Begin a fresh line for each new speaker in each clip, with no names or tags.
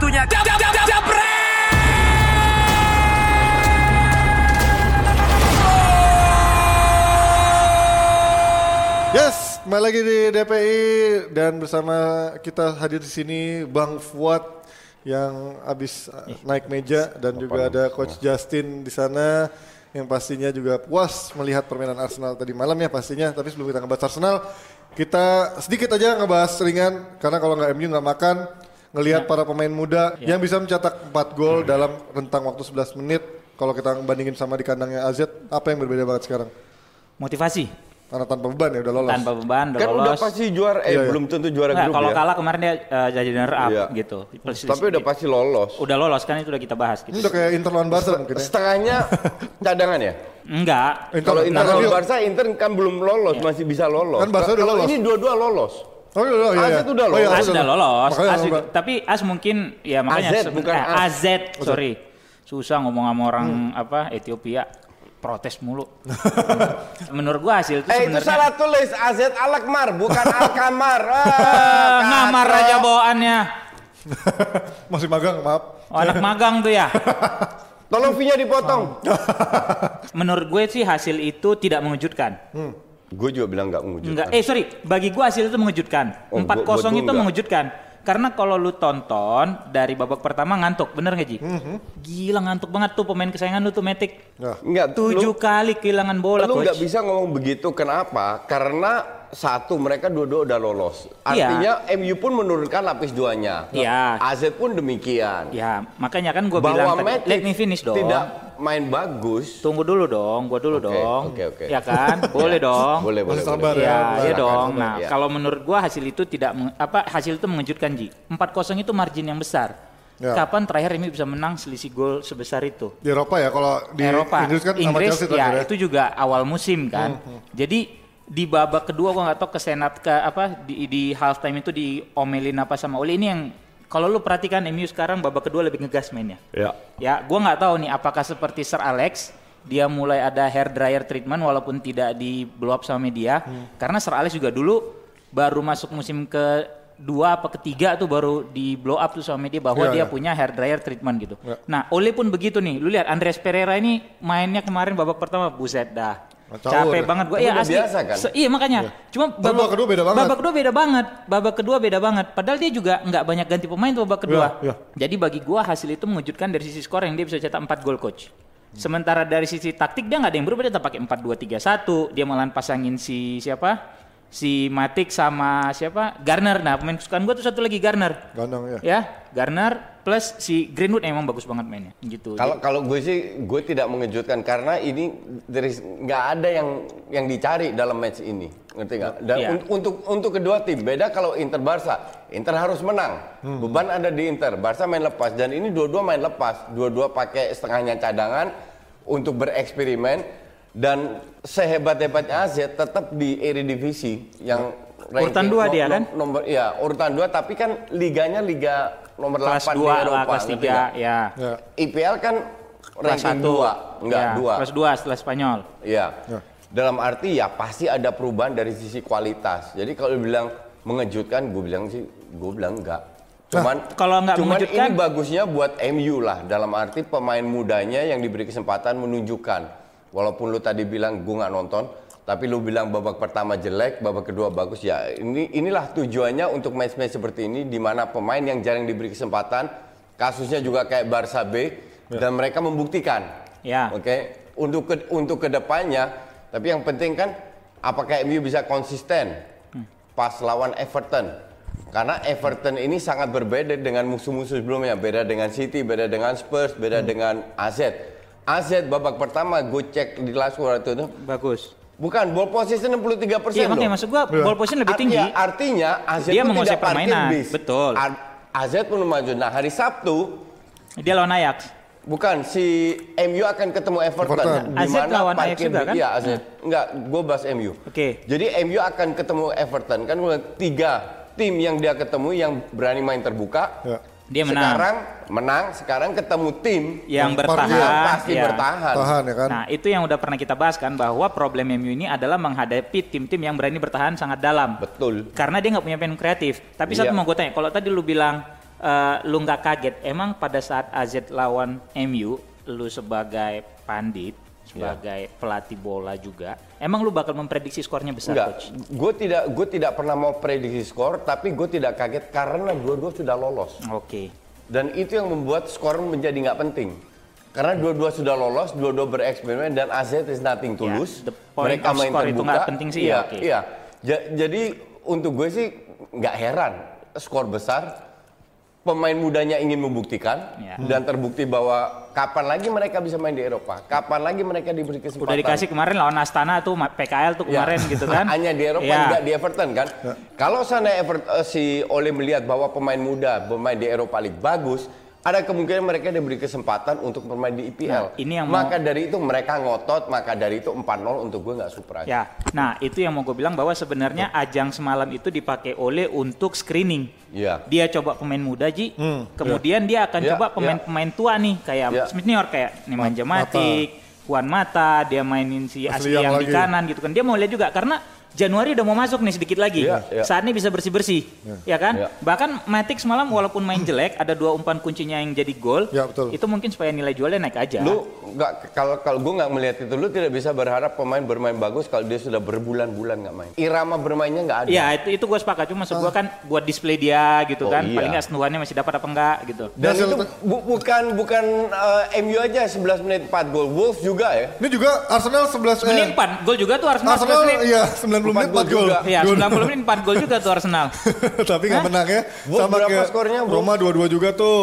Waktunya. Jam jam jam jam
Yes, kembali lagi di DPI dan bersama kita hadir di sini Bang Fuad yang habis uh, naik meja dan juga ada Coach Justin di sana yang pastinya juga puas melihat permainan Arsenal tadi malam ya pastinya. Tapi sebelum kita ngebahas Arsenal, kita sedikit aja ngebahas ringan karena kalau nggak MU nggak makan ngelihat para pemain muda yang bisa mencetak 4 gol dalam rentang waktu 11 menit. Kalau kita bandingin sama di kandangnya AZ, apa yang berbeda banget sekarang?
Motivasi
Karena tanpa beban ya udah lolos.
tanpa beban udah
Kan
lolos.
udah pasti juara, eh
Iya, iya.
belum tentu juara
Nggak,
grup
kalau
ya.
kalah kemarin dia uh, jadi runner up
Iya.
gitu. Plus-
Tapi udah pasti lolos.
udah lolos kan itu udah kita bahas gitu.
Ini udah kayak Inter lawan Barca mungkin ya.
Setengahnya cadangan ya.
Enggak.
Inter-
Kalau Inter
Inter-
lawan Barca, Inter kan belum lolos, masih bisa lolos.
Kan Barca udah lolos.
Ini dua-dua lolos.
Oh iya, iya, iya.
AZ udah
Oh, iya,
lolos.
As udah lolos,
Makanya
As juga,
Mbak.
tapi As mungkin ya makanya
AZ, bukan
eh. AZ, sorry. Susah ngomong sama orang apa Ethiopia protes mulu. Menurut gua hasil itu
Eh itu salah tulis AZ Alakmar bukan Alkamar.
Ah,
Ah,
ngamar aja bawaannya.
Masih magang, maaf.
Oh, anak magang tuh ya.
Tolong V-nya dipotong.
Menurut gue sih hasil itu tidak mengejutkan.
Gue juga bilang nggak mengejutkan.
Enggak, eh sorry, bagi gua hasil itu mengejutkan.
Oh,
4-0
gua- gua tuh
itu
enggak.
mengejutkan. Karena kalau lu tonton dari babak pertama ngantuk, bener nggak Ji?
Mhm.
Gila ngantuk banget tuh pemain kesayangan lu tuh Matic.
Nah,
Enggak,
Tujuh
lu-
kali kehilangan bola
Lu nggak bisa ngomong begitu kenapa? Karena satu mereka dua-dua udah lolos.
Iya.
Artinya MU pun menurunkan lapis duanya.
Iya.
AZ pun demikian.
Ya, makanya kan gua bilang tadi, let me finish dong.
tidak main bagus.
Tunggu dulu dong, gua dulu
Oke,
dong.
oke, oke.
Ya kan? Boleh dong.
Boleh, boleh.
Sabar
boleh.
Ya,
Ya,
ya dong. Nah,
Ya.
kalau menurut gua hasil itu tidak apa hasil itu mengejutkan Ji. 4-0 itu margin yang besar.
Ya.
Kapan terakhir ini bisa menang selisih gol sebesar itu?
di Eropa ya kalau di
Eropa,
Inggris kan sama
Inggris
Chelsea
ya
terakhir ya.
itu juga awal musim kan. Jadi di babak kedua gua nggak tahu ke senat ke apa di, di half time itu diomelin apa sama Oli ini yang kalau lu perhatikan MU sekarang babak kedua lebih ngegas mainnya.
Ya.
Ya, gua nggak tahu nih apakah seperti Sir Alex dia mulai ada hair dryer treatment walaupun tidak di blow up sama media karena Sir Alex juga dulu baru masuk musim ke dua apa ketiga tuh baru di blow up tuh sama media bahwa
Iya,
dia
iya.
punya hair dryer treatment gitu.
Ya.
Nah, Ole pun begitu nih. Lu lihat Andres Pereira ini mainnya kemarin babak pertama buset dah. Capek
ya.
banget Iya
udah
asli.
biasa kan?
Se- iya makanya. Cuma
babak kedua beda banget.
Babak kedua beda banget. Babak kedua beda banget. Padahal dia juga nggak banyak ganti pemain tuh babak kedua.
Iya, iya.
Jadi bagi gua hasil itu mengejutkan dari sisi skor yang dia bisa cetak 4 gol coach. Sementara dari sisi taktik dia nggak ada yang berubah dia tetap pakai 4-2-3-1. Dia malah pasangin si siapa? Si Matic sama siapa? Garner. Nah, pemain kesukaan gua tuh satu lagi Garner.
Gandang ya.
Ya, Garner plus si Greenwood emang bagus banget mainnya. Gitu.
Kalau kalau gue sih gue tidak mengejutkan karena ini dari nggak ada yang yang dicari dalam match ini. Ngerti nggak? Dan
Iya.
un- untuk untuk kedua tim beda kalau Inter Barca. Inter harus menang. Beban ada di Inter. Barca main lepas. Dan ini dua-dua main lepas. Dua-dua pakai setengahnya cadangan untuk bereksperimen. Dan sehebat-hebatnya AZ tetap di Eredivisie yang
Urutan dua dia, kan?
Nomor ya urutan dua tapi kan liganya liga nomor
kelas
8 di
2 lah,
Eropa
kelas
ngerti
3
nggak?
ya.
Ya.
IPL kan
Kelas
ranking
1.
2, enggak
ya,
2.
Kelas 2 setelah Spanyol.
Iya.
Ya.
Dalam arti ya pasti ada perubahan dari sisi kualitas. Jadi kalau bilang mengejutkan, gue bilang sih, gue bilang enggak. Cuman
kalau nggak
cuman
mengejutkan-
ini bagusnya buat MU lah. Dalam arti pemain mudanya yang diberi kesempatan menunjukkan. Walaupun lu tadi bilang gue nggak nonton, tapi lu bilang babak pertama jelek, babak kedua bagus ya. Ini inilah tujuannya untuk match-match seperti ini di mana pemain yang jarang diberi kesempatan, kasusnya juga kayak Barca B dan mereka membuktikan.
Ya.
Oke, untuk ke, untuk ke depannya, tapi yang penting kan apakah MU bisa konsisten pas lawan Everton? Karena Everton ini sangat berbeda dengan musuh-musuh sebelumnya, beda dengan City, beda dengan Spurs, beda dengan AZ. AZ babak pertama gue cek di last score itu
Bagus.
Bukan ball position 63 persen
Iya makanya maksud gua ball position lebih tinggi.
Artinya, artinya AZ
Dia
pun
menguasai
tidak parkir
permainan,
bis.
betul.
A- AZ pun maju. Nah hari Sabtu
Dia lawan Ajax.
Bukan si MU akan ketemu Everton.
Everton.
AZ lawan Ajax juga kan?
Iya, AZ. Enggak, gue bahas MU.
Oke.
Jadi MU akan ketemu Everton. Kan gua tiga tim yang dia ketemu yang berani main terbuka.
Ya.
Dia menang.
Sekarang menang, sekarang ketemu tim
yang
Yang
bertahan.
yang pasti
ya.
bertahan.
Tahan ya kan.
Nah, itu yang udah pernah kita bahas kan bahwa problem MU ini adalah menghadapi tim-tim yang berani bertahan sangat dalam.
Betul.
Karena dia nggak punya pemain kreatif. Tapi satu
Iya.
mau gue tanya, kalau tadi lu bilang eh, lu nggak kaget emang pada saat AZ lawan MU lu sebagai pandit sebagai pelatih bola juga emang lu bakal memprediksi skornya besar
Enggak,
coach
gue tidak gue tidak pernah mau prediksi skor, tapi gue tidak kaget karena dua-dua sudah lolos.
oke
Dan itu yang membuat skor menjadi nggak penting. Karena dua-dua sudah lolos, dua-dua bereksperimen dan AZ is nothing to
Ya,
lose.
the point of score itu nggak penting sih,
Iya,
ya, oke.
iya. Ja- jadi untuk gue sih nggak heran skor besar. Pemain mudanya ingin membuktikan
Ya.
dan terbukti bahwa kapan lagi mereka bisa main di Eropa, kapan lagi mereka diberi kesempatan.
udah dikasih kemarin lawan Astana tuh PKL tuh
Ya.
kemarin gitu kan
Hanya di Eropa,
Ya.
enggak di Everton kan. Kalau sana Everton, eh, si Ole melihat bahwa pemain muda bermain di Eropa League bagus, ada kemungkinan mereka diberi kesempatan untuk bermain di IPL.
Nah, ini yang mau-
maka dari itu mereka ngotot, maka dari itu 4-0 untuk gue nggak surprise.
Ya, nah itu yang mau gue bilang bahwa sebenarnya ajang semalam itu dipakai oleh untuk screening.
Iya.
Dia coba pemain muda Ji, kemudian dia akan
Ya,
coba pemain-pemain tua nih kayak
Ya.
senior kayak Nemanja Matic, Juan Mata, dia mainin si
Asli
Asli
yang
yang di kanan gitu kan. Dia mau lihat juga karena Januari udah mau masuk nih sedikit lagi.
Iya, iya.
Saatnya bisa bersih-bersih. Ya kan?
Iya.
Bahkan Matic semalam walaupun main jelek ada dua umpan kuncinya yang jadi gol.
Ya, betul.
Itu mungkin supaya nilai jualnya naik aja.
Lu nggak kalau kalau gue nggak melihat itu, lu tidak bisa berharap pemain bermain bagus kalau dia sudah berbulan-bulan nggak main. Irama bermainnya nggak ada.
Iya itu itu gue sepakat cuma maksud gue kan buat display dia gitu
Oh,
kan
iya.
paling nggak sentuhannya masih dapat apa enggak gitu.
Dan
Hasil-
itu bu- bukan bukan eh, MU aja 11 menit 4 gol, Wolves juga ya.
Ini juga Arsenal 11 eh,
Menit 4 gol juga tuh Arsenal,
Arsenal
11 menit.
iya 90 menit 4
Empat gol juga.
Iya
Gol.
90 menit 4 gol juga tuh Arsenal.
Tapi nggak menang ya. Sama
berapa
kayak
skornya, Wolves?
Roma 2-2 juga tuh.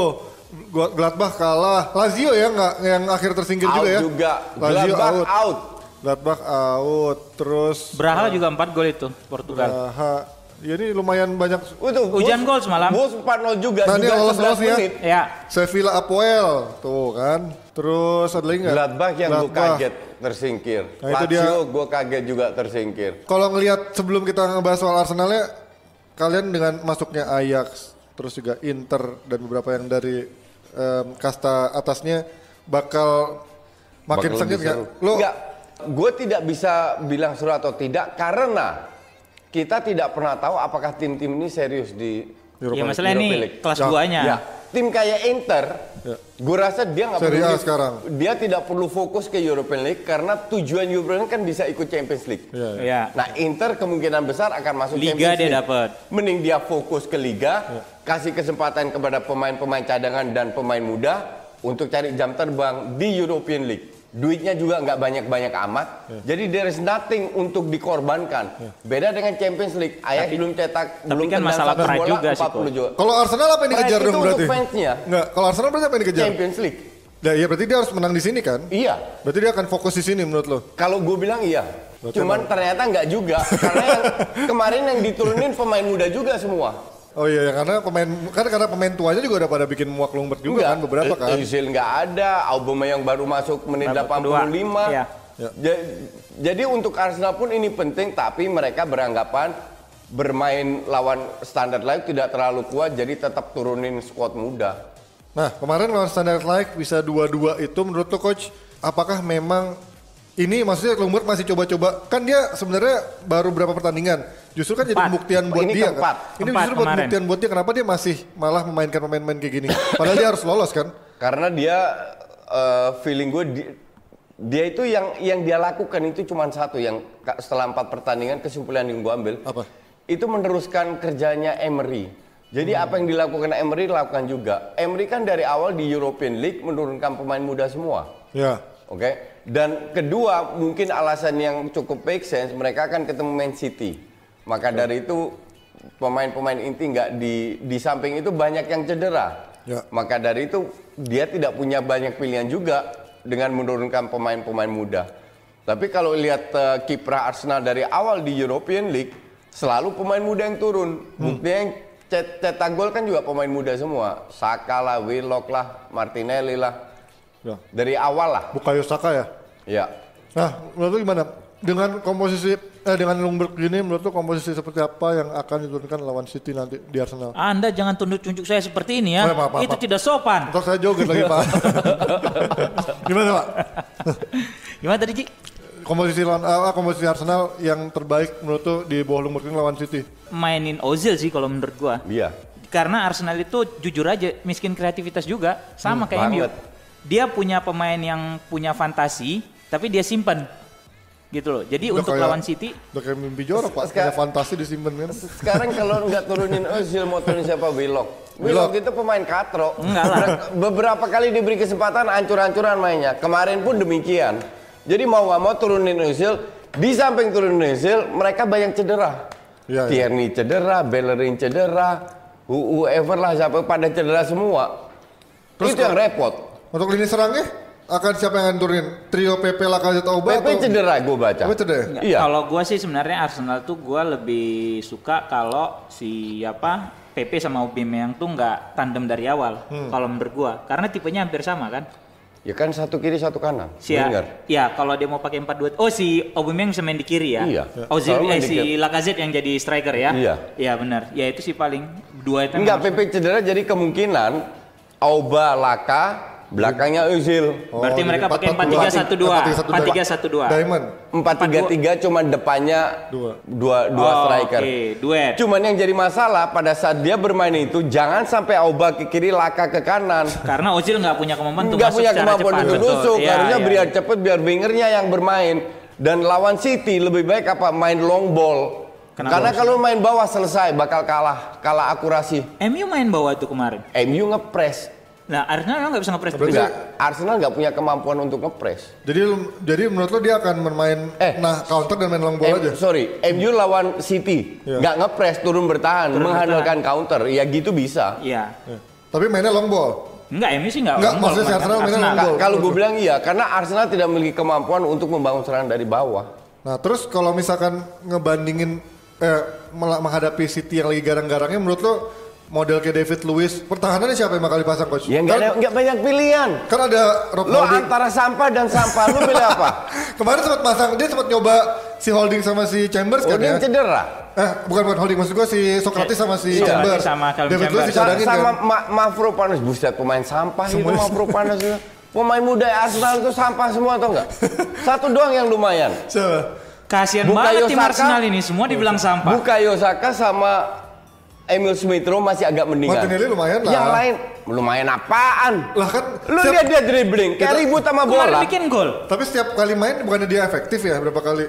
Gladbach kalah. Lazio ya nggak yang akhir tersingkir
Out
juga ya.
juga.
Lazio
Gladbach
out.
out.
Gladbach out. Terus
Braha juga 4 gol itu Portugal.
Braha. Ya ini lumayan banyak.
Itu
Hujan gol semalam.
Wolves 4-0 juga
Nah, ini
juga
lolos-lolos
11
ya.
menit.
Ya.
Sevilla Apoel tuh kan. Terus ada lagi nggak?
Gladbach yang gue kaget tersingkir.
Nah, itu dia.
Lazio gue kaget juga tersingkir.
Kalau ngelihat sebelum kita ngebahas soal Arsenalnya, kalian dengan masuknya Ajax, terus juga Inter dan beberapa yang dari em, kasta atasnya bakal makin
Bakal
sengit nggak?
seru.
Lo
Nggak, gue tidak bisa bilang seru atau tidak karena kita tidak pernah tahu apakah tim-tim ini serius di
Europa
Ya masalah ini kelas
Ya.
duanya.
Ya, tim kayak Inter,
Ya.
gue rasa dia nggak perlu
A sekarang.
dia tidak perlu fokus ke European League karena tujuan European League kan bisa ikut Champions League.
Iya, iya.
Ya.
Nah, Inter kemungkinan besar akan masuk
Liga
Champions
dia
League.
dapat.
Mending dia fokus ke liga, kasih kesempatan kepada pemain-pemain cadangan dan pemain muda untuk cari jam terbang di European League. Duitnya juga nggak banyak-banyak amat. Jadi there is nothing untuk dikorbankan. Beda dengan Champions League. Ayah belum cetak,
tapi
belum
kan masalah
satu bola,
juga sih,
40 juga.
Kalau Arsenal apa yang dikejar
itu
dong
untuk
berarti?
fansnya.
Nggak, kalau Arsenal berarti apa yang dikejar?
Champions League.
Nah, iya berarti dia harus menang di sini kan?
Iya.
Berarti dia akan fokus di sini menurut lo?
Kalau gue bilang iya.
Berarti
Cuman ternyata nggak juga. Karena yang kemarin yang diturunin pemain muda juga semua.
Oh iya, ya, karena pemain kan karena pemain tuanya juga udah pada bikin muak lumpur juga kan beberapa kan.
Özil nggak ada, Aubameyang baru masuk menit
Babak
85.
kedua, iya.
Ya.
Ja- Jadi untuk Arsenal pun ini penting, tapi mereka beranggapan bermain lawan standar lain tidak terlalu kuat, jadi tetap turunin squad muda.
Nah, kemarin lawan Standard Life bisa 2-2 itu menurut lo coach, apakah memang ini maksudnya Lumbert masih coba-coba kan dia sebenarnya baru berapa pertandingan justru kan jadi
Empat.
pembuktian buat
Ini
dia
keempat.
kan ini
Empat
justru buat pembuktian buat dia kenapa dia masih malah memainkan pemain-pemain kayak gini padahal dia harus lolos kan
Karena dia eh, feeling gue di- dia itu yang yang dia lakukan itu cuma satu yang setelah empat pertandingan kesimpulan yang gue ambil
Apa?
itu meneruskan kerjanya Emery. Jadi apa yang dilakukan Emery lakukan juga. Emery kan dari awal di European League menurunkan pemain muda semua.
ya
Oke. Dan kedua, mungkin alasan yang cukup make sense, mereka akan ketemu Man City. Maka dari itu pemain-pemain inti nggak di di samping itu banyak yang cedera.
Ya.
Maka dari itu dia tidak punya banyak pilihan juga dengan menurunkan pemain-pemain muda. Tapi kalau lihat eh, kiprah Arsenal dari awal di European League, selalu pemain muda yang turun. Buktinya yang cet- cetak gol kan juga pemain muda semua. Saka lah, Willock lah, Martinelli lah.
Ya
Dari awal lah.
Bukayo Saka ya
Ya.
nah menurut lo gimana dengan komposisi eh dengan Lundberg gini menurut lo komposisi seperti apa yang akan diturunkan lawan City nanti di Arsenal
Anda jangan tunjuk-tunjuk saya seperti ini ya.
Oh, maaf, maaf,
itu
maaf.
tidak sopan.
Untuk saya joget lagi pak gimana pak
Gimana tadi Ji?
komposisi lawan ah, komposisi Arsenal yang terbaik menurut lo di bawah Lundberg ini lawan City
Mainin Ozil sih kalau menurut gua.
Iya.
karena Arsenal itu jujur aja miskin kreativitas juga sama
Hmm,
kayak MU. Dia punya pemain yang punya fantasi tapi dia simpan. Gitu loh. Jadi
Udah
untuk
kayak-
lawan City
Udah kayak mimpi jorok pak,
Sekarang-
kayak fantasi disimpan kan.
Sekarang kalau nggak turunin Ozil mau turunin siapa Willock? Willock itu pemain katro.
Enggak lah.
Ber- Beberapa kali diberi kesempatan ancur-ancuran mainnya. Kemarin pun demikian. Jadi mau nggak mau turunin Ozil, di samping turunin Ozil, mereka banyak cedera.
Iya, iya.
Tierney cedera, Bellerin cedera, who- whoever lah siapa pada cedera semua.
Terus
itu yang repot.
Untuk lini serangnya akan siapa yang turunin? Trio PP Lacazette Auba
PP cedera gue baca.
PP cedera. ya?
Enggak,
Iya.
Kalau gua sih sebenarnya Arsenal tuh gua lebih suka kalau si apa PP sama Aubameyang tuh nggak tandem dari awal.
Hmm.
Kalau menurut gua, karena tipenya hampir sama kan.
Ya kan satu kiri satu kanan.
Si ya,
Winger.
ya kalau dia mau pakai 4 2 Oh si Aubameyang bisa main di kiri ya.
Iya.
Ozil
Selalu main
eh, si. Lacazette yang jadi striker ya.
Iya.
Iya benar. Ya itu sih paling dua itu.
Enggak, PP cedera jadi kemungkinan Auba Laka, belakangnya Ozil.
Oh,
Berarti mereka pakai
4-3-1-2.
4-3-1-2.
4-3-1-2. Diamond.
4-3-3 cuma depannya
Dua.
dua, dua
Oh,
striker.
Oke, duet.
Cuman yang jadi masalah pada saat dia bermain itu jangan sampai Auba ke kiri, Laka ke kanan.
Karena Ozil nggak punya kemampan untuk
Nggak
masuk
punya
secara
kemampuan
cepat.
untuk nusuk,
Iya,
harusnya
iya.
biar cepet biar wingernya yang bermain. Dan lawan City lebih baik apa main long ball.
Kenapa?
Karena kalau main bawah selesai bakal kalah, kalah akurasi.
MU main bawah itu kemarin.
MU ngepres.
Nah, Arsenal nggak bisa ngepres.
Enggak, Arsenal nggak punya kemampuan untuk ngepres.
Jadi lu- jadi menurut lo dia akan bermain
Eh.
nah counter dan main long ball
M-
aja.
Sorry, MU lawan City,
Iya.
nggak ngepres, turun bertahan,
Turun
mengandalkan counter, ya gitu bisa.
Iya.
Ya. Tapi mainnya long ball.
Enggak, MU sih enggak.
Enggak,
long ball
maksudnya si. Arsenal mainnya long ball.
kalau gue bilang iya, karena Arsenal tidak memiliki kemampuan untuk membangun serangan dari bawah.
Nah terus kalau misalkan ngebandingin eh, menghadapi City yang lagi garang-garangnya menurut lo model kayak David Luiz pertahanannya siapa yang bakal dipasang coach?
Ya nggak
kan,
banyak pilihan.
kan ada Rob
Lo
Holding.
antara sampah dan sampah, lo pilih apa?
Kemarin sempat pasang dia sempat nyoba si Holding sama si Chambers
Oh
kan
dia
ya.
cedera.
Eh bukan bukan Holding maksud gua si Socrates sama si
Iya.
Chambers.
Sama Calvin
David.
Sa-
dicadangin
sama
kan.
Ma Mavropanos, buset pemain sampah itu Mavropanos itu. Pemain muda Arsenal itu sampah semua atau enggak? Satu doang yang lumayan.
Siapa?
Kasihan banget tim. Arsenal ini, semua dibilang sampah.
Bukayo Saka sama Emil Smith Rowe masih agak mendingan.
Martinelli lumayan lah.
Yang lain lumayan apaan?
Lah kan
Lu
setiap-
lihat dia dribbling, kayak ribut sama
Kemarin
bola.
bikin gol.
tapi setiap kali main bukannya dia efektif ya berapa kali?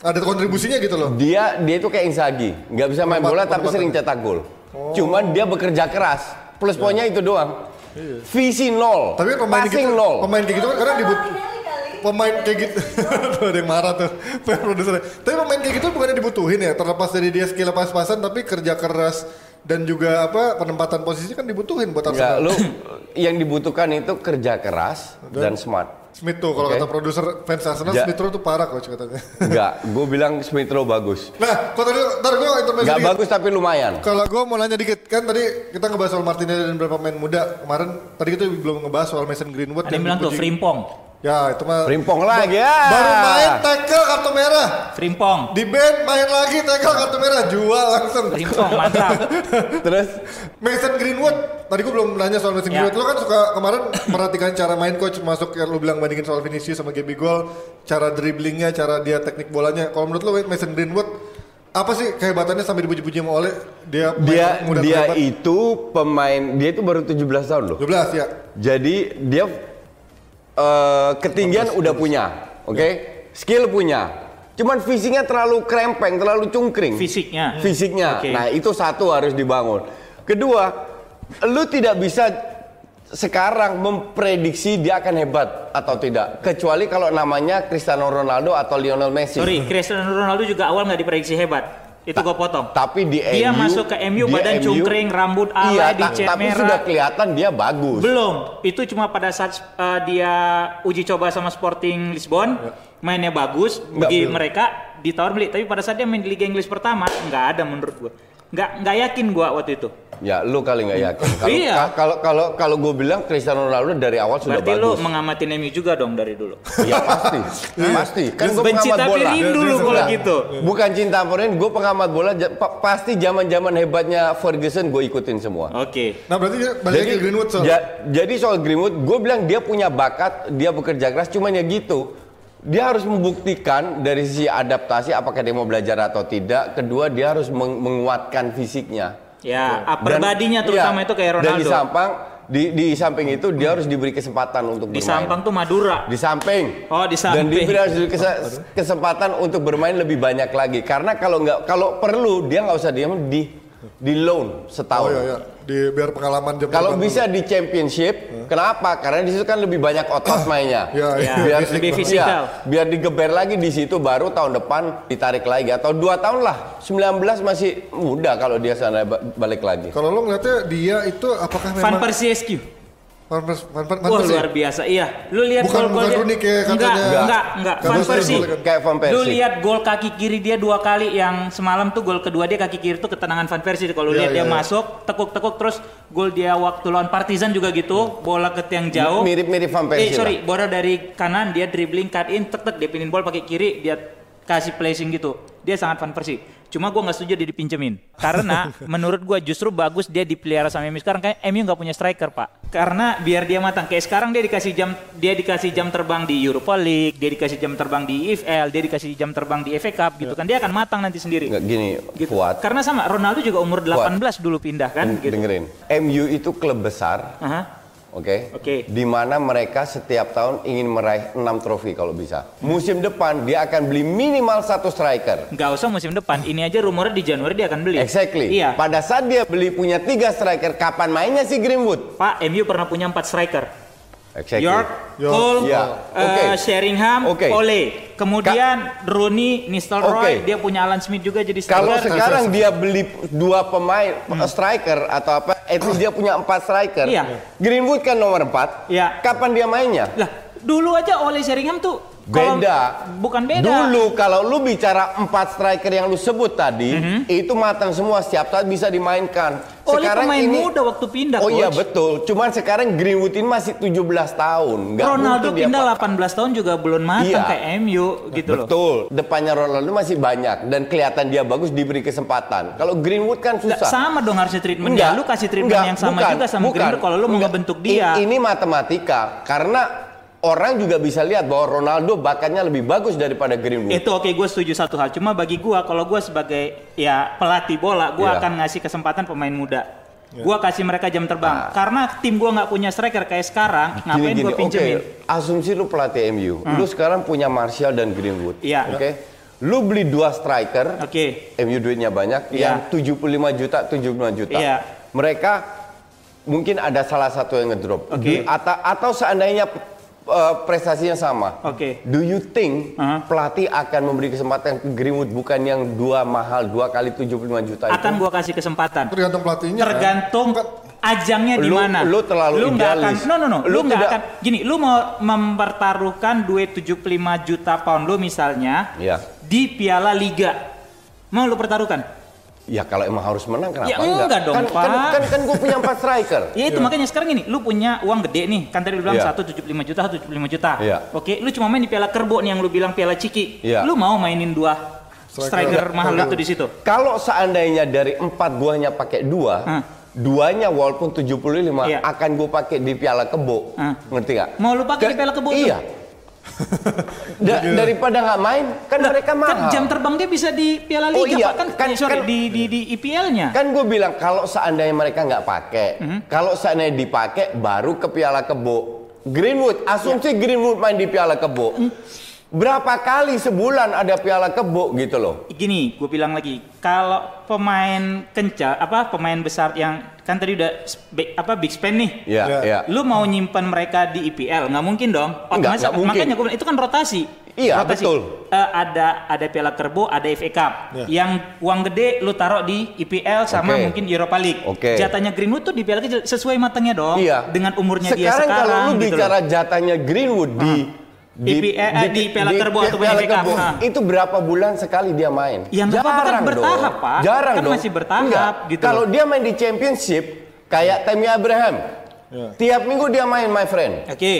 Ada kontribusinya gitu loh.
Dia dia itu kayak Inzaghi, nggak bisa main bola tapi sering cetak gol. Cuman dia bekerja keras. Plus poinnya itu doang. Visi nol,
Tapi pemain
passing
gitu,
nol.
pemain kayak gitu kan kadang dibut
Martinelli kali.
Pemain kayak gitu tuh ada yang marah tuh produsernya tapi pemain kayak gitu bukannya dibutuhin ya terlepas dari dia skill pas-pasan tapi kerja keras dan juga apa penempatan posisi kan dibutuhin buat
Enggak,
Arsenal
lu yang dibutuhkan itu kerja keras dan smart.
Smith tuh kalau
Oke.
kata produser fans Arsenal
Ja-
Smith Rowe tuh parah coach katanya
Enggak, gue bilang Smith Rowe bagus.
nah kok tadi ntar gue intermezzo
Enggak
dikit
bagus tapi lumayan.
kalau gue mau nanya dikit kan tadi kita ngebahas soal Martinelli dan beberapa pemain muda kemarin tadi kita belum ngebahas soal Mason Greenwood
Ada yang bilang tuh Frimpong.
Ya itu mah
Rimpong lagi ya.
baru main tackle kartu merah
Frimpong.
di band main lagi tackle kartu merah jual langsung
Frimpong mantap.
Terus
Mason Greenwood tadi gue belum nanya soal Mason
Ya.
Greenwood lo kan suka kemarin perhatikan cara main coach masuk yang lo bilang bandingin soal Vinicius sama Gaby Gol cara dribblingnya cara dia teknik bolanya kalau menurut lo Mason Greenwood apa sih kehebatannya sampai dipuji-puji sama Ole dia
dia dia
terhebat?
itu pemain dia itu baru 17 tahun loh.
12 ya
Jadi dia eh, ketinggian udah punya, oke? Skill punya. Cuman fisiknya terlalu krempeng, terlalu cungkring.
Fisiknya.
Fisiknya.
Oke.
Nah, itu satu harus dibangun. Kedua, lu tidak bisa sekarang memprediksi dia akan hebat atau tidak. Kecuali kalau namanya Cristiano Ronaldo atau Lionel Messi.
Sorry, Cristiano Ronaldo juga awal nggak diprediksi hebat. Itu gue potong.
Tapi di
Dia
MU,
masuk ke MU,
di
badan cungkring, rambut alay,
iya,
dicet
ta- tapi
merah.
sudah kelihatan dia bagus.
Belum. Itu cuma pada saat uh, dia uji coba sama Sporting Lisbon, mainnya bagus,
Nggak,
bagi
belum.
mereka ditawar beli. Tapi pada saat dia main di Liga Inggris pertama, nggak ada menurut gua. Nggak nggak yakin gua waktu itu.
Ya, lu kali nggak yakin. Kalau
Iya.
ka- kalau kalau kalau gue bilang Cristiano Ronaldo dari awal sudah
Berarti lu
bagus.
mengamati MU juga dong dari dulu.
Ya pasti, pasti. Kan gue
Benci
pengamat
tapi
bola.
rindu lu kalau gitu.
Bukan cinta foreign, gue pengamat bola. pa- pasti zaman-zaman hebatnya Ferguson gue ikutin semua.
Oke.
nah berarti dia balik lagi ke Greenwood soal
ja- jadi soal Greenwood, gue bilang dia punya bakat, dia bekerja keras, cuman ya gitu. Dia harus membuktikan dari sisi adaptasi apakah dia mau belajar atau tidak. Kedua, dia harus meng- menguatkan fisiknya.
Ya, upper body-nya terutama
iya,
itu kayak
Dan di
Ronaldo.
samping di, di samping itu dia harus diberi kesempatan untuk
Di
bermain.
samping tuh Madura.
Di samping.
Oh, di
Dan
samping.
diberi harus diberi kese- kesempatan untuk bermain lebih banyak lagi. Karena kalau nggak kalau perlu dia nggak usah diam di di loan
Oh
setahun.
iya iya. Di biar pengalaman jam
Kalau bisa
dulu.
di championship, kenapa? Karena di situ kan lebih banyak otot mainnya.
Iya, iya.
Ya,
biar
lebih
iya,
fisikal.
biar digeber lagi di situ baru tahun depan ditarik lagi atau dua tahun lah. 19 masih muda kalau dia sana ba- balik lagi.
Kalau lo ngeliatnya dia itu apakah
Van
memang
Persie SQ.
Van Pers- Van Van- Van
Wah
Persie?
luar biasa. Iya, lu lihat
Bukan-
gol-gol
bukan
dia.
Rooney kayak
enggak,
katanya.
enggak, enggak.
Kayak
Van Persie.
Persie.
Kayak Van Persie.
Lu lihat gol kaki kiri dia dua kali yang semalam tuh gol kedua dia kaki kiri tuh ketenangan Van Persie. Kalau
Iya,
lihat dia
iya.
masuk, tekuk-tekuk terus gol dia waktu lawan Partizan juga gitu, bola ke tiang jauh.
Mirip-mirip Van Persie
Eh sorry, bola dari kanan dia dribbling cut in, tek tek dia pinin bola pakai kiri, dia kasih placing gitu. Dia sangat Van Persie. Cuma gua nggak setuju dia dipinjemin. Karena menurut gua justru bagus dia dipelihara sama MU sekarang kayak MU nggak punya striker, Pak. Karena biar dia matang. Kayak sekarang dia dikasih jam dia dikasih jam terbang di Europa League, dia dikasih jam terbang di EFL, dia dikasih jam terbang di FA Cup gitu kan. Dia akan matang nanti sendiri.
Nggak gini,
Gitu.
kuat.
Karena sama Ronaldo juga umur 18 dulu pindah kan gitu.
Dengerin. MU itu klub besar,
Aha.
Oke.
Oke.
Di mana mereka setiap tahun ingin meraih 6 trofi kalau bisa. Musim depan dia akan beli minimal satu striker.
Nggak usah musim depan. Ini aja rumornya di Januari dia akan beli.
Exactly.
Iya.
Pada saat dia beli punya tiga striker, kapan mainnya si Greenwood?
Pak, MU pernah punya empat striker.
Exactly.
York,
York.
Cole,
Iya.
eh,
Oke.
Sheringham,
Oke.
Ole. Kemudian Rooney, Nistelrooy,
Oke.
dia punya Alan Smith juga jadi
Kalau
striker.
sekarang dia beli dua pemain striker atau apa, least dia punya empat striker.
Hmm. Iya.
Greenwood kan nomor empat.
Iya.
Kapan dia mainnya?
Lah, dulu aja Ole Sheringham tuh kalau-
Beda.
bukan beda.
Dulu kalau lu bicara empat striker yang lu sebut tadi,
Mhm.
itu matang semua setiap saat bisa dimainkan.
Ole pemain muda waktu pindah,
Oh iya betul. Cuman sekarang Greenwood ini masih 17 tahun. Nggak
Ronaldo
dia
pindah
pa-
18 tahun juga belum matang
Iya.
kayak MU gitu loh.
Betul. Depannya Ronaldo masih banyak dan kelihatan dia bagus diberi kesempatan. Kalau Greenwood kan
Nggak,
susah.
sama dong harusnya treatmentnya. Lu kasih treatment
enggak,
yang sama
bukan,
juga sama
bukan,
Greenwood kalau lu mau
enggak.
ngebentuk
I-
dia.
Ini matematika karena orang juga bisa lihat bahwa Ronaldo bakatnya lebih bagus daripada Greenwood.
Itu oke, gue setuju satu hal. Cuma bagi gue, kalau gue sebagai ya pelatih bola, gue
Iya.
akan ngasih kesempatan pemain muda. Gue kasih mereka jam terbang.
Nah.
Karena tim gue nggak punya striker kayak sekarang, ngapain gue pinjemin?
asumsi lu pelatih MU. Lu sekarang punya Martial dan Greenwood.
Iya.
Oke. Lu beli dua striker.
Oke.
MU duitnya banyak
Iya.
yang 75 juta, 75 juta.
Iya.
Mereka mungkin ada salah satu yang ngedrop.
Oke.
Du- Atau, atau seandainya uh, prestasinya sama.
Oke.
Do you think
Aha.
pelatih akan memberi kesempatan ke Greenwood bukan yang dua mahal dua kali 75 juta
Akan
itu?
gue kasih kesempatan.
Tergantung pelatihnya. kan?
Tergantung ajangnya di
Lu-
mana.
lu terlalu
nggak akan,
idealis.
no no no, lu
Lu
nggak
tidak-
akan. Gini, lu mau mempertaruhkan duit 75 juta pound lu misalnya
Ya.
di Piala Liga. Mau lu pertaruhkan?
Ya kalau emang harus menang kenapa
Ya enggak dong,
kan, kan,
Pak.
kan, kan gue punya empat striker.
Ya itu makanya sekarang gini, lu punya uang gede nih, kan tadi lu bilang
Iya.
satu 75 juta, satu 75 juta.
Iya.
Oke, lu cuma main di Piala Kerbo nih yang lu bilang Piala Ciki.
Iya.
Lu mau mainin dua striker,
Striker.
mahal
Enggak.
itu di situ?
Kalau seandainya dari empat guanya pakai dua,
Hmm.
duanya walaupun 75
Iya.
akan gue pakai di Piala Kebo.
Hmm.
Ngerti gak?
Mau lu pakai di Piala Kebo tuh?
Iya. Da- daripada nggak main, kan
Lah,
mereka mahal.
Kan jam terbang dia bisa di Piala
Oh
Liga,
iya,
Pak. Kan,
kan-
eh, sorry,
kan-
di di di IPL-nya.
Kan gue bilang kalau seandainya mereka nggak pakai,
Mhm.
kalau seandainya dipakai baru ke Piala Kebo. Greenwood, asumsi
Ya.
Greenwood main di Piala Kebo.
Hmm.
Berapa kali sebulan ada Piala Kebo gitu loh?
Gini, gue bilang lagi, kalau pemain kenca, apa pemain besar yang kan tadi udah big- apa big spend nih,
Iya,
Ya.
iya.
lu mau nyimpan mereka di IPL nggak mungkin dong Otomatis-
nggak mungkin.
makanya gue bilang itu kan rotasi
Iya,
rotasi.
betul.
Eh, ada ada Piala Kerbo ada FA Cup
Ya.
yang uang gede lu taruh di IPL sama
Oke.
mungkin Europa League
Oke.
jatahnya Greenwood tuh di Piala kecil sesuai matangnya dong
Iya.
dengan umurnya dia
sekarang
sekarang
kalau lu
gitu loh.
bicara jatahnya Greenwood di
IPL, eh, di Piala Kerbo atau
Piala
FA Cup,
Kerbo,
ah.
itu berapa bulan sekali dia main?
Ya, apa-apa, kan
Jarang
bertahap,
dong.
Pak.
Jarang
Kan
dong.
masih bertahap,
Enggak.
gitu
Kalau
loh.
dia main di Championship kayak Tammy Abraham,
Ya.
tiap minggu dia main, my friend.
oke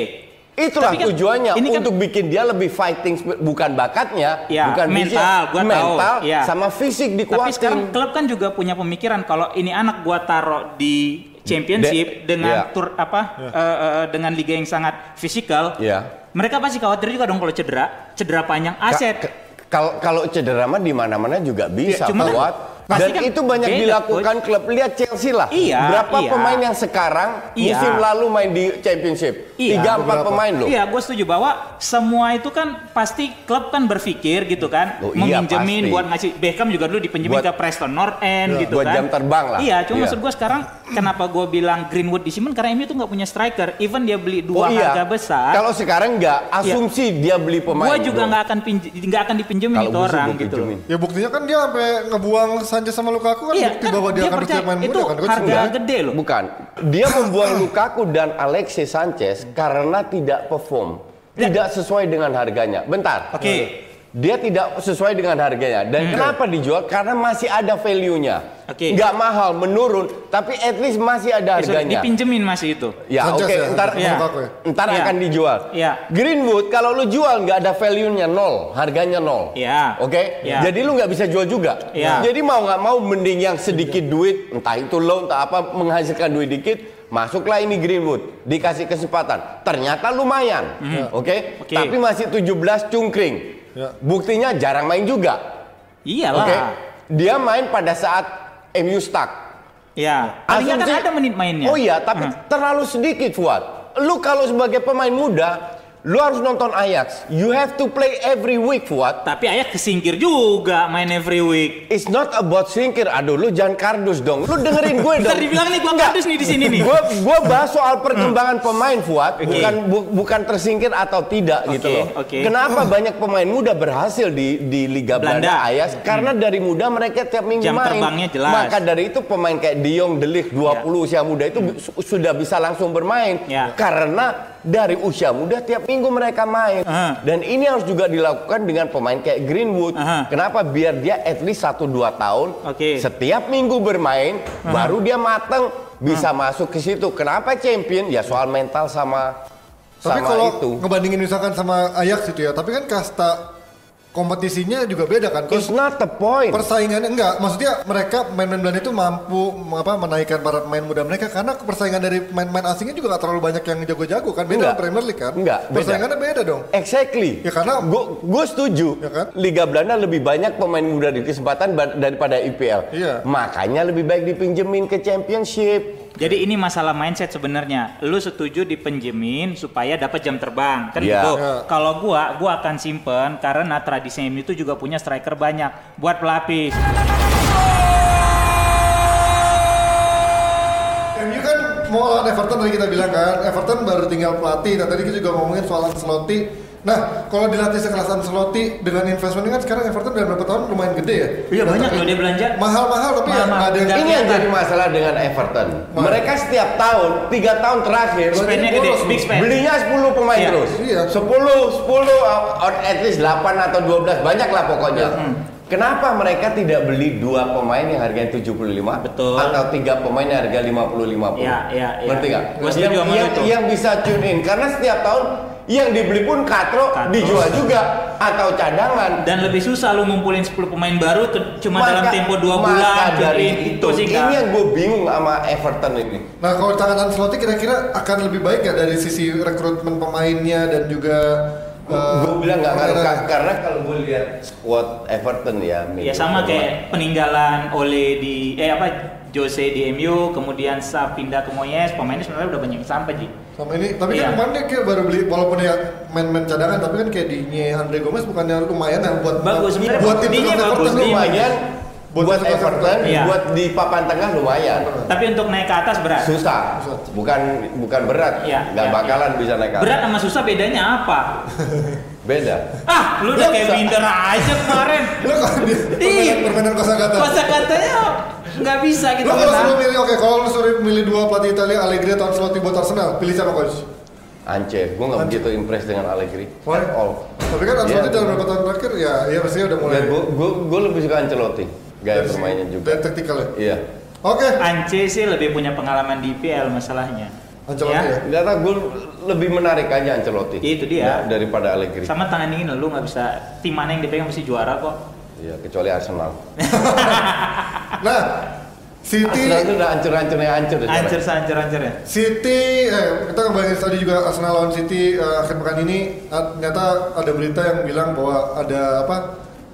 Itulah
Tapi kan
tujuannya
ini kan-
untuk bikin dia lebih fighting spirit. bukan bakatnya,
Ya,
bukan
mental,
fisik,
gua tahu.
mental
Ya.
sama fisik
Tapi
dikuatin.
sekarang klub kan juga punya pemikiran kalau ini anak gua taruh di championship
De-
dengan
iya.
tur apa eh, eh, dengan liga yang sangat fisikal.
Iya.
Mereka pasti khawatir juga dong kalau cedera, cedera panjang aset.
ka- Kalau kalau cedera mah di mana-mana juga bisa
Ya, cuma kan
kuat.
Pasti
Dan
kan
itu banyak
beda,
dilakukan klub. Lihat Chelsea lah.
Iya,
Berapa
iya.
pemain yang sekarang
Iya.
musim lalu main di Championship?
Iya,
Tiga empat pemain loh.
Iya, gue setuju bahwa semua itu kan pasti klub kan berpikir gitu kan,
Oh, iya,
meminjemin
pasti.
buat ngasih Beckham juga dulu dipinjemin
Buat-
ke Preston North End
Iya.
gitu
Buat
kan.
jam terbang lah.
Iya, cuma
Iya.
maksud gue sekarang kenapa gue bilang Greenwood di Simon karena MU tuh nggak punya striker, even dia beli
Oh
dua
iya.
harga besar.
Kalau sekarang nggak, asumsi dia beli pemain.
gue juga nggak akan pinj- nggak akan dipinjemin itu orang gitu.
pinjemin.
Ya buktinya kan dia sampai ngebuang Sanchez sama Lukaku kan
Iya,
bukti
kan
bahwa dia,
dia
akan
percaya
main
itu
muda kan. Coach
harga
sebenarnya.
gede loh.
Bukan. Dia membuang Lukaku dan Alexis Sanchez karena tidak perform. Tidak sesuai dengan harganya. Bentar.
Oke.
Dia tidak sesuai dengan harganya. Dan kenapa dijual? Karena masih ada value-nya.
Oke.
Nggak mahal, menurun. Tapi at least masih ada
Eh, sorry,
harganya.
dipinjemin masih itu.
Ya oke,
ya,
ntar,
ya.
ntar
Iya.
akan dijual.
Iya.
Greenwood kalau lu jual nggak ada value-nya nol, harganya nol.
Iya.
Oke,
Iya.
jadi lu nggak bisa jual juga.
Iya.
Jadi mau nggak mau mending yang sedikit duit, entah itu loan, entah apa menghasilkan duit dikit, masuklah ini Greenwood, dikasih kesempatan. Ternyata lumayan, oke?
Oke.
Tapi masih 17 cungkring.
Ya.
Buktinya jarang main juga,
Iyalah.
oke? Dia main pada saat MU stuck.
Ya. Paling nggak kan
Asumsi-
ada menit mainnya.
Oh iya, tapi terlalu sedikit Fuad. Lu kalau sebagai pemain muda, lu harus nonton Ajax. You have to play every week Fuad.
Tapi ayah kesingkir juga main every week.
It's not about singkir. Aduh, lu jangan kardus dong. Lu dengerin gue dong.
Ntar dibilang nih gua
Enggak.
kardus nih di sini nih.
Gue gue bahas soal perkembangan pemain Fuad, bukan bu- bukan tersingkir atau tidak gitu
Oke,
loh.
oke.
Kenapa banyak pemain muda berhasil di di Liga Belanda,
Belanda.
Ajax? Karena dari muda mereka tiap minggu
Jam
main.
terbangnya jelas.
Maka dari itu pemain kayak De Jong, De Ligt 20 usia muda itu su- sudah bisa langsung bermain.
Ya.
Karena dari usia muda tiap minggu mereka main.
Aha.
Dan ini harus juga dilakukan dengan pemain kayak Greenwood.
Aha.
Kenapa? Biar dia at least 1-2 tahun
Oke.
setiap minggu bermain, baru dia mateng bisa masuk ke situ. Kenapa champion? Ya soal mental sama
Tapi
sama
kalau
itu.
ngebandingin misalkan sama Ajax gitu ya, tapi kan kasta kompetisinya juga beda kan.
It's not the point.
Persaingannya enggak, maksudnya mereka main-main Belanda itu mampu apa menaikkan para pemain muda mereka karena persaingan dari pemain-pemain asingnya juga gak terlalu banyak yang jago-jago kan beda
Enggak.
Premier League kan?
Enggak, beda.
Persaingannya beda dong.
Exactly.
Ya, karena-
gue setuju.
Ya kan?
Liga Belanda lebih banyak pemain muda di kesempatan daripada IPL.
Iya.
Makanya lebih baik dipinjemin ke Championship.
Jadi ini masalah mindset sebenarnya. Lu setuju dipinjemin supaya dapat jam terbang, kan
Iya.
gitu.
Iya.
Kalau gua, gua akan simpen karena tradisi MU itu juga punya striker banyak buat pelapis.
MU kan mau lawan Everton tadi kita bilang kan, Everton baru tinggal pelatih. Nah tadi kita juga ngomongin soal Ancelotti. Nah kalau dilatih sekelas Ancelotti dengan investment kan sekarang Everton dalam beberapa tahun lumayan gede ya.
Iya banyak loh dia belanja.
Mahal-mahal tapi ya
Mahal-mahal.
nggak ada yang
Ini yang jadi masalah dengan Everton.
Mana?
Mereka setiap tahun, tiga tahun terakhir,
Spendnya gede, big spend.
belinya 10 pemain
Iya.
terus.
Iya.
10, 10, out at least 8 atau 12, banyak lah pokoknya.
Hmm.
Kenapa mereka tidak beli dua pemain yang harganya 75
Betul.
atau tiga pemain yang harga 50-50?
Iya, iya, iya.
Ngerti nggak?
Gua setuju
Yang, yang,
itu.
yang bisa tune in karena setiap tahun yang dibeli pun katro,
Katro.
dijual juga atau cadangan.
Dan lebih susah lu ngumpulin 10 pemain baru cuma
Maka-
dalam tempo 2
maka
bulan.
dari
Jadi
itu,
sih
ini
nggak-
yang gue bingung sama Everton ini.
Nah kalau tangan Ancelotti kira-kira akan lebih baik ya dari sisi rekrutmen pemainnya dan juga eh,
gue bilang nggak ngaruh? Kak, karena kalau gue lihat squad Everton ya
Ya sama kayak peninggalan oleh di eh apa Jose di MU, kemudian Sa pindah ke Moyes, pemainnya sebenarnya udah banyak yang sampai Ji.
Sama ini tapi
Iya.
kan kemarin dia kayak baru beli walaupun ya main-main cadangan tapi kan kayak Digne Andre Gomez bukannya lumayan ya buat
Bagus, sebenarnya
buat tim
bagus,
Everton
Digne.
lumayan
Buat
buat, Everton,
Everton.
Iya.
buat di papan tengah lumayan.
Tapi untuk naik ke atas berat.
Susah, bukan bukan berat,
Iya,
nggak
iya,
bakalan bisa naik ke atas.
Berat sama susah bedanya apa?
Beda.
Ah, lu udah kayak minder aja kemarin.
Lo kalau di permainan, permainan kosakata.
Kosa katanya nggak bisa gitu
Lo kalau suruh
kan.
milih, oke kalau lu suruh milih dua pelatih Italia Allegri atau Ancelotti buat Arsenal, pilih siapa coach?
Ance, gue nggak begitu impress dengan Allegri.
Why?
At all.
Tapi kan Ancelotti
Iya.
dalam beberapa tahun terakhir ya, ya pastinya udah mulai
Ya, gue gue gue lebih suka Ancelotti, gaya bermainnya juga.
dari taktikal ya.
Iya.
Oke,
Ance sih lebih punya pengalaman di IPL masalahnya.
Ancelotti ya.
Nggak tahu, gue lebih menarik aja Ancelotti.
Itu dia.
Ya, daripada Allegri.
Sama tangan dingin lu nggak bisa tim mana yang dipegang mesti juara kok.
Iya, kecuali Arsenal.
Nah, City
Arsenal itu udah hancur-hancurnya hancur. deh,
Hancur hancur hancur ya.
City, eh, kita ngebahas tadi juga Arsenal lawan City eh, akhir pekan ini ah, ternyata ada berita yang bilang bahwa ada apa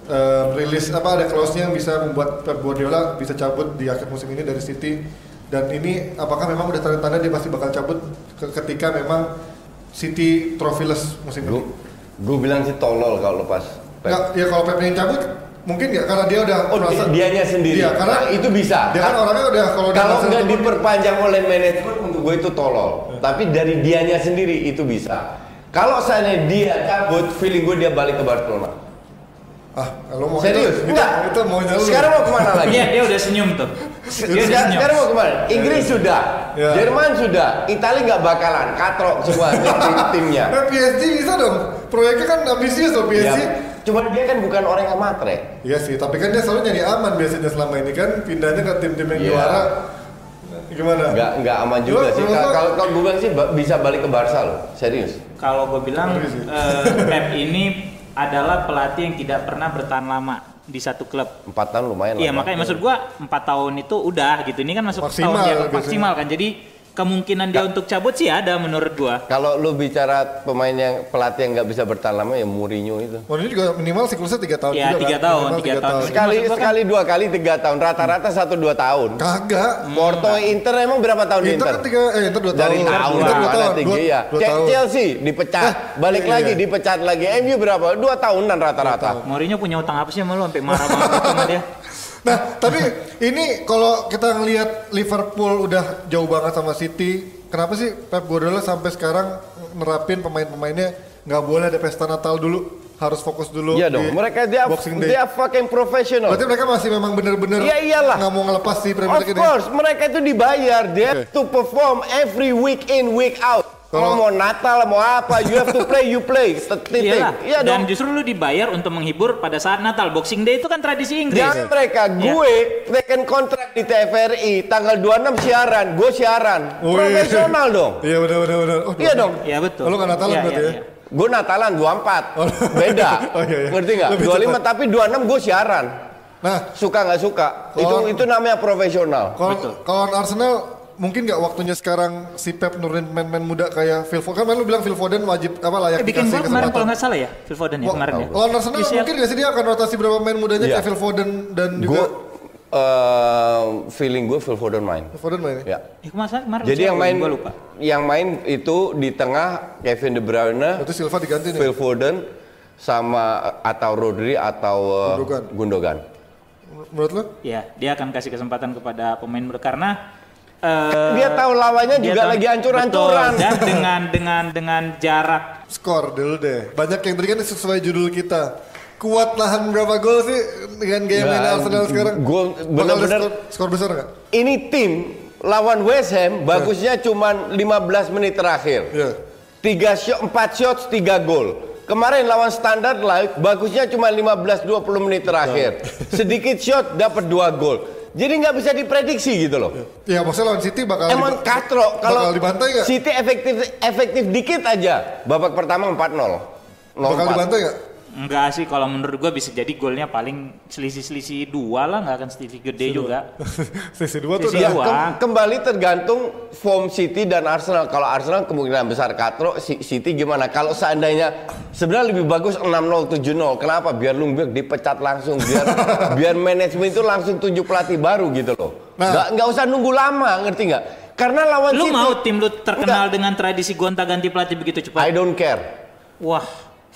eh, rilis apa ada clause-nya yang bisa membuat Pep Guardiola bisa cabut di akhir musim ini dari City dan ini apakah memang udah tanda-tanda dia pasti bakal cabut ke- ketika memang City trophyless musim ini?
Gue bilang sih tolol kalau lepas. Pep.
Nggak, ya kalau Pep yang cabut mungkin nggak karena dia udah
Oh,
merasa
di- dianya sendiri.
Iya, karena
Nah, itu bisa.
Dia kan
Ka-
orangnya udah kalau
Kalau nggak diperpanjang oleh manajemen untuk gue itu tolol. Tapi dari dianya sendiri itu bisa. Kalau seandainya dia cabut, feeling gue dia balik ke Barcelona.
Ah, kalau mau
Serius?
itu,
Enggak.
itu, itu maunya lu.
Sekarang mau ke mana lagi?
Iya, dia udah senyum tuh. Dia udah
Sekarang,
senyum.
sekarang mau ke mana? Inggris sudah,
Ya.
Jerman sudah, Italia nggak bakalan, katrok semua tim- timnya.
Eh, PSG bisa dong. Proyeknya kan ambisius loh
Ya, Cuma dia kan bukan orang yang matre.
Iya sih, tapi kan dia selalu nyari aman biasanya selama ini kan pindahnya ke tim-tim yang
Iya.
juara. Gimana?
Nggak nggak aman juga
Lu-
sih. Kalau kalau gue bilang sih bisa balik ke Barca loh, serius.
Kalau gue bilang eh, Pep ini adalah pelatih yang tidak pernah bertahan lama di satu klub.
Empat tahun lumayan
Iya makanya maksud gua empat tahun itu udah gitu. Ini kan masuk
Maksimal
tahun yang maksimal kan. Jadi kemungkinan dia untuk cabut sih ada menurut gua.
Kalau lu bicara pemain yang pelatih yang nggak bisa bertahan lama ya Mourinho itu.
Ini juga minimal siklusnya 3 tahun
Iya,
juga
tiga
kan?
tahun, tiga tahun.
Sekali
Maksud kan-
sekali dua kali tiga tahun, rata-rata satu dua tahun.
Kagak.
Porto Inter emang berapa tahun
Inter
Inter?
kan tiga, eh Inter 2 tahun.
Dari tahun
Inter 2
mana
tahun.
tiga
Dua-
ya.
dua tahun.
Chelsea dipecat, balik
iya,
lagi
iya.
dipecat lagi. MU berapa? Dua tahunan rata-rata.
Mourinho punya utang apa sih sama lu sampai marah banget sama dia?
Nah, tapi ini kalau kita ngelihat Liverpool udah jauh banget sama City, kenapa sih Pep Guardiola sampai sekarang nerapin pemain-pemainnya nggak boleh ada pesta Natal dulu, harus fokus dulu
Iya
di
dong, mereka dia
Boxing
dia
Day.
fucking professional.
Berarti mereka masih memang bener-bener
Iya, iyalah.
nggak mau ngelepas si Premier
Of
League ini.
course, mereka itu dibayar. They have to perform every week in, week out. Kalau
Kalau-
mau Natal, mau apa, you have to play, you play. Titik. Iya
Dan
dong.
justru lu dibayar untuk menghibur pada saat Natal. Boxing Day itu kan tradisi Inggris.
Jangan mereka,
Iya.
gue taken kontrak di TVRI tanggal 26 siaran, gue siaran. Profesional dong.
Iya benar benar benar. Oh,
Iya dong.
Iya betul.
Lu nggak Natalan
Iya,
berarti
iya,
ya?
iya.
Gue Natalan 24.
Oh.
Beda.
Oh, iya, iya.
Ngerti nggak?
Lebih
25
cepat.
tapi 26 gue siaran.
Nah,
Suka nggak suka. Itu
Kalau-
itu namanya profesional.
kalau
Betul.
kalau Arsenal mungkin nggak waktunya sekarang si Pep nurunin main-main muda kayak Phil Foden kan lu bilang Phil Foden wajib apa layak
Eh, bikin
dikasih
kemarin kalau nggak salah ya, Phil Foden ya
Wah,
kemarin ya.
Lawan Arsenal
UCL.
mungkin nggak sih dia akan rotasi berapa main mudanya
Iya.
kayak Phil Foden dan juga
eh, feeling gue Phil Foden main.
Phil Foden main ya?
Ya.
Eh, kemarin kemarin
Jadi yang main
gua lupa.
yang main itu di tengah Kevin De Bruyne,
Berarti Silva diganti nih.
Phil Foden sama atau Rodri atau eh,
Gundogan.
Gundogan.
Menurut lu?
Ya, dia akan kasih kesempatan kepada pemain muda karena eh,
Dia tahu lawannya
dia
juga
tahu-
lagi hancur-hancuran.
Dan dengan dengan dengan jarak
Skor dulu deh. Banyak yang tadi kan sesuai judul kita. Kuat nahan berapa gol sih dengan gaya main Arsenal sekarang?
gol bener-bener-
skor, skor besar nggak?
Ini tim lawan West Ham bagusnya cuman 15 menit terakhir.
Iya.
Tiga shot, 4 shots, 3 gol. Kemarin lawan Standard Life bagusnya cuma 15-20 menit terakhir. Sedikit shot dapat 2 gol. Jadi nggak bisa diprediksi gitu loh.
Ya maksudnya lawan City bakal
Emang katro kalau
bakal dibantai nggak?
City efektif efektif dikit aja. Babak pertama 4-0.
bakal
0-4.
dibantai nggak?
Enggak sih kalau menurut gua bisa jadi golnya paling selisih-selisih dua lah nggak akan selisih gede juga.
Sisi dua tuh udah
Ya,
dua.
kem- kembali tergantung form City dan Arsenal. Kalau Arsenal kemungkinan besar katro, Si- City gimana? Kalau seandainya sebenarnya lebih bagus 6-0 7-0. Kenapa? Biar Lundberg dipecat langsung, biar biar manajemen itu langsung tunjuk pelatih baru gitu loh.
Nah.
Nggak nggak usah nunggu lama, ngerti nggak? Karena lawan
Lu
City
mau tim lu terkenal dengan tradisi gonta-ganti pelatih begitu cepat?
I don't care.
Wah,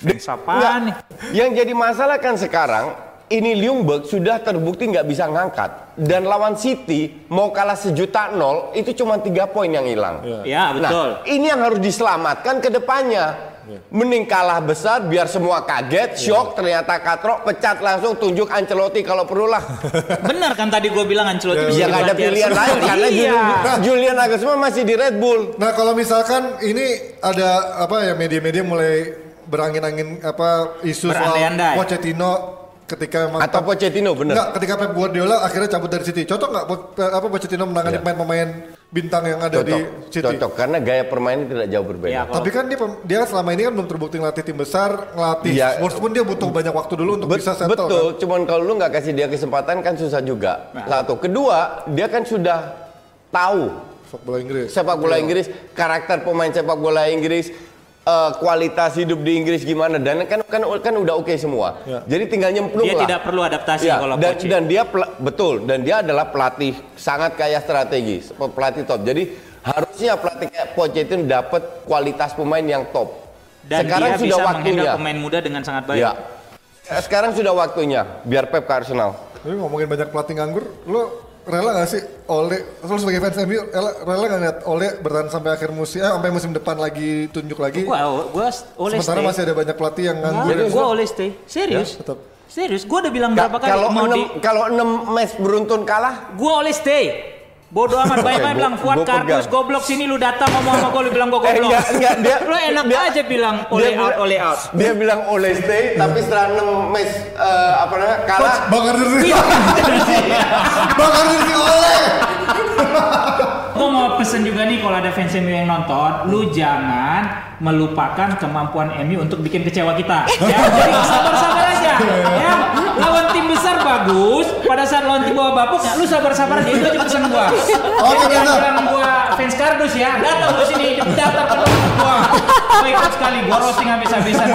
Apaan nih?
Yang jadi masalah kan sekarang ini Ljungberg sudah terbukti nggak bisa ngangkat dan lawan City mau kalah sejuta nol itu cuma tiga poin yang hilang.
Ya, betul.
Nah, ini yang harus diselamatkan ke depannya. Mending kalah besar biar semua kaget, shock, ternyata katrok, pecat langsung, tunjuk Ancelotti kalau perlu lah.
Benar kan tadi gua bilang Ancelotti bisa
ya nggak ada pilihan lain karena
iya.
Julian, Julian Nagelsmann masih di Red Bull.
Nah kalau misalkan ini ada apa ya media-media mulai berangin-angin apa isu soal
Berandai-andai.
Pochettino ketika memang
Atau Pochettino, bener.
Enggak, ketika Pep Guardiola akhirnya cabut dari City. Cocok nggak Po- Pe- apa Pochettino menangani
Iya.
pemain-pemain bintang yang ada di
Cocok,
City?
cocok karena gaya permainan tidak jauh berbeda.
Ya, kalau-
Tapi kan dia pem- dia selama ini kan belum terbukti ngelatih tim besar, ngelatih
Iya.
Spurs pun dia butuh banyak waktu dulu untuk
Bet-
bisa settle.
betul,
kan?
cuman kalau lu nggak kasih dia kesempatan kan susah juga.
Nah.
Satu, kedua dia kan sudah tahu
Sepak bola Inggris.
sepak bola Inggris, karakter pemain sepak bola Inggris. Eh, kualitas hidup di Inggris gimana dan kan kan kan udah oke semua.
Ya.
Jadi tinggal nyemplung
Dia
lah.
tidak perlu adaptasi
Ya,
kalau
dan,
coach. ya.
dan dia betul dan dia adalah pelatih sangat kaya strategi, pelatih top. Jadi harusnya pelatih kayak Pochettino dapat kualitas pemain yang top.
Dan
Sekarang
dia
sudah
bisa
waktunya.
pemain muda dengan sangat baik.
Ya. Sekarang sudah waktunya biar Pep ke Arsenal.
Tapi ngomongin banyak pelatih nganggur, lo rela gak sih Ole, lo sebagai fans MU, rela, rela gak ngeliat Ole bertahan sampai akhir musim, eh, sampai musim depan lagi tunjuk lagi?
Gua gua oleh
Sementara
stay.
masih ada banyak pelatih yang nganggur. Yang
gua oleh stay. Serius?
Ya, tetap.
Serius, gua udah bilang
Ka-
berapa kali
kalau
mau
enam
di
kalau enam match beruntun kalah,
gua oleh stay. Bodoh amat banyak
Oke,
banget bilang Fuad Kardus goblok sini lu datang ngomong sama gua lu bilang gua
Eh,
goblok.
enggak, enggak, dia-
lu enak
dia-
aja bilang
dia
oleh out oleh out.
Dia bilang oleh stay, tapi setelah 6 match eh, apa namanya kalah.
Bang Ardir sih.
Iya.
Bang Ardir sih Ole.
Gue mau pesen juga nih kalau ada fans MU yang nonton, lu jangan melupakan kemampuan MU untuk bikin kecewa kita. Ya, jadi sabar-sabar aja. Ya, lawan tim besar bagus, pada saat lawan tim bawah bapuk, ya, lu sabar-sabar aja. Itu aja pesan gua. Jangan
benar.
bilang gua fans kardus ya, datang ke sini, daftar ke gua. Gua ikut sekali, gua roasting habis-habisan.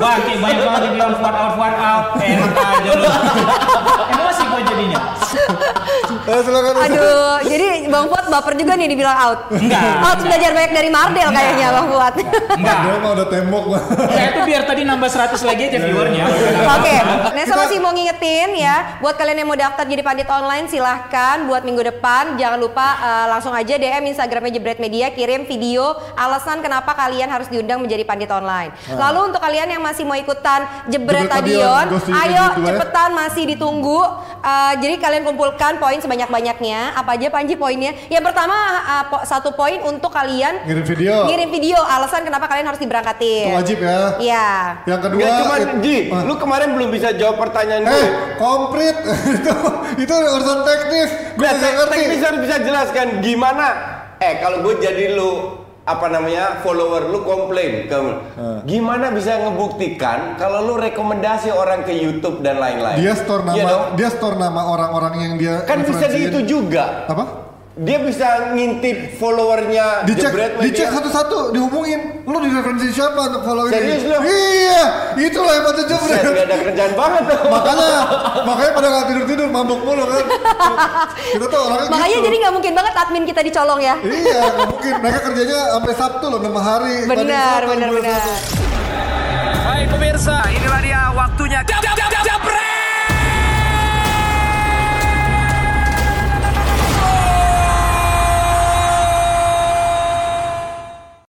Bangke, banyak banget yang bilang Fuad out, Fuad out. Enak aja lu. Emosi gua jadinya.
Eh, silakan.
Aduh, jadi Bang Fuad baper juga nih dibilang out.
Enggak,
Out
enggak.
belajar banyak dari Mardel kayaknya Bang Fuad.
Enggak.
Dia mah udah tembok Bang.
Ya itu biar tadi nambah 100 lagi aja viewernya.
Oke, Nesa masih mau ngingetin ya, buat kalian yang mau daftar jadi pandit online silahkan buat minggu depan jangan lupa eh, langsung aja DM Instagramnya Jebret Media kirim video alasan kenapa kalian harus diundang menjadi pandit online. Lalu untuk kalian yang masih mau ikutan Jebret
Jebret City
ayo cepetan masih ditunggu. Eh, jadi kalian kumpulkan poin sebanyak-banyaknya. Apa aja Panji poinnya? Yang pertama eh, po- satu poin untuk kalian
Ngirim video.
ngirim video alasan kenapa kalian harus diberangkatin.
Itu wajib ya.
Iya.
Yang kedua
Enggak cuma Ji,
Ah.
lu kemarin belum bisa jawab pertanyaan gue.
Eh, komplit. itu itu urusan teknis. Gue
Nah, tek-
ngerti.
teknis harus bisa jelaskan gimana. Eh, kalau gue jadi lu apa namanya follower lu komplain ke gimana bisa ngebuktikan kalau lu rekomendasi orang ke YouTube dan lain-lain?
Dia store nama,
Iya dong?
dia store nama orang-orang yang dia
kan bisa di itu juga.
Apa?
Dia bisa ngintip followernya
Dicek, dicek satu-satu, dihubungin. Lu direferensi siapa untuk follow ini?
Serius lu?
Iya, itulah
Set,
jebret.
nggak ada kerjaan banget tuh
makanya, makanya pada nggak tidur tidur, mabuk mulu kan. Kita tuh orangnya
Makanya
gitu.
jadi nggak mungkin banget admin kita dicolong ya.
Iya, nggak mungkin. Mereka kerjanya sampai Sabtu loh, 6 hari.
Benar, benar, benar.
Hai pemirsa, inilah dia waktunya jab, jab, jab, jab, jabret.